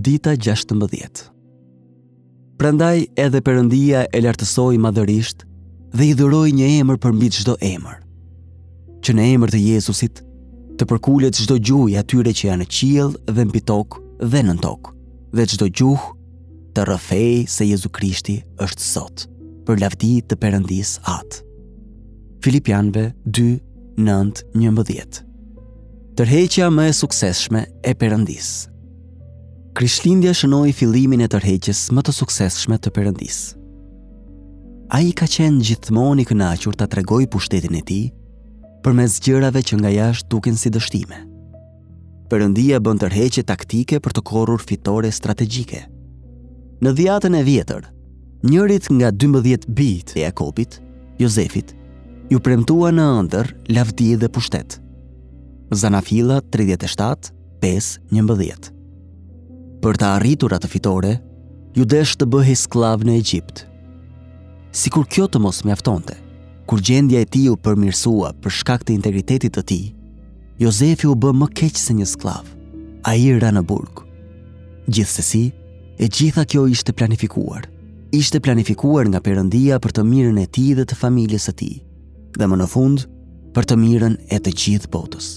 Dita 16 Prandaj edhe Perëndia e lartësoi madhërisht dhe i dhuroi një emër përmbi çdo emër. Që në emër të Jezusit të përkulet çdo gju i atyre që janë në qiell dhe mbi tokë dhe nën tokë dhe çdo gjuhë të rrëfejë se Jezu Krishti është Zot për lavdi të Perëndisë Atë. Filipianëve 2, 9, 11 Tërheqja më e suksesshme e Perëndisë. Krishtlindja shënoi fillimin e tërheqjes më të suksesshme të Perëndisë. Ai ka qenë gjithmonë i kënaqur ta tregojë pushtetin e tij përmes gjërave që nga jashtë duken si dështime. Perëndia bën tërheqje taktike për të korrur fitore strategjike. Në Dhiatën e Vjetër, njërit nga 12 bijtë e Jakobit, Jozefit, iu premtua në ëndërr lavdi dhe pushtet. Zanafilla 37, 5, 11 Për ta arritur atë fitore, iu desh të bëhej skllav në Egjipt. Sikur kjo të mos mjaftonte, kur gjendja e tij u përmirësua për shkak të integritetit të tij, Jozefi u bë më keq se një skllav. Ai ra në burg. Gjithsesi, e gjitha kjo ishte planifikuar. Ishte planifikuar nga Perëndia për të mirën e tij dhe të familjes së tij. dhe më në fund për të mirën e të gjithë botës.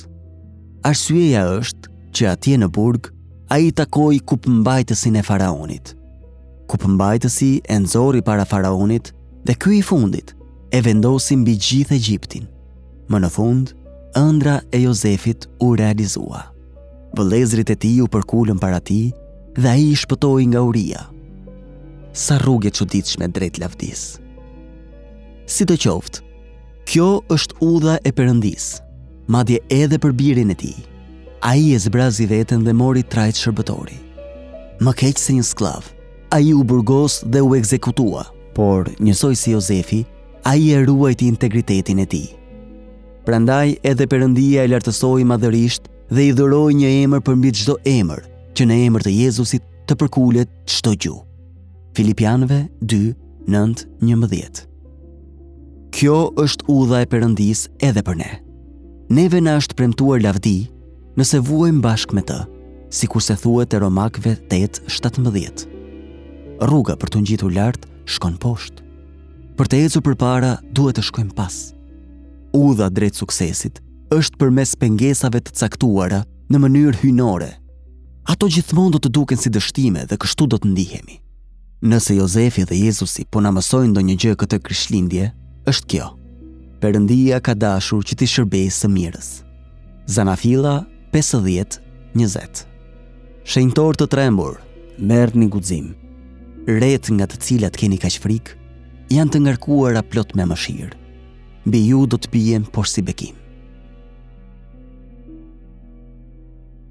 Arsyeja është që atje në burg ai takoi kupëmbajtësin e faraonit. Kupëmbajtësi e nxori para faraonit dhe ky i fundit e vendosi mbi gjithë Egjiptin. Më në fund, ëndrra e Jozefit u realizua. Vëllezërit e tij u përkulën para tij dhe ai i shpëtoi nga uria. Sa rrugë e çuditshme drejt lavdisë. Sidoqoftë, kjo është udha e Perëndisë, madje edhe për birin e tij. Ai e zbrazi veten dhe mori trajtë shërbëtori. Më keq se një skllav, ai u burgos dhe u ekzekutua. Por, njësoj si Jozefi, ai e ruajti integritetin e tij. Prandaj edhe Perëndia e lartësoi madhërisht dhe i dhuroi një emër përmbi çdo emër, që në emër të Jezusit të përkulet çdo gju. Filipianëve 2, 9, 11 Kjo është udha e Perëndisë edhe për ne. Neve na është premtuar lavdi nëse vuajmë bashkë me të, sikurse thuhet te Romakëve 8, 17. Rruga për t'u ngjitur lart shkon poshtë. Për të ecur përpara duhet të shkojmë pas. Udha drejt suksesit është përmes pengesave të caktuara në mënyrë hyjnore. Ato gjithmonë do të duken si dështime dhe kështu do të ndihemi. Nëse Jozefi dhe Jezusi po na mësojnë ndonjë gjë këtë Krishtlindje, është kjo. Perëndia ka dashur që t'i shërbejë së mirës. Zanafilla 50:20. Shenjtorë të trembur, merrni guxim. Retë nga të cilat keni kaq frikë, janë të ngarkuara plot me mëshirë. Mbi ju do të bien porsi bekim.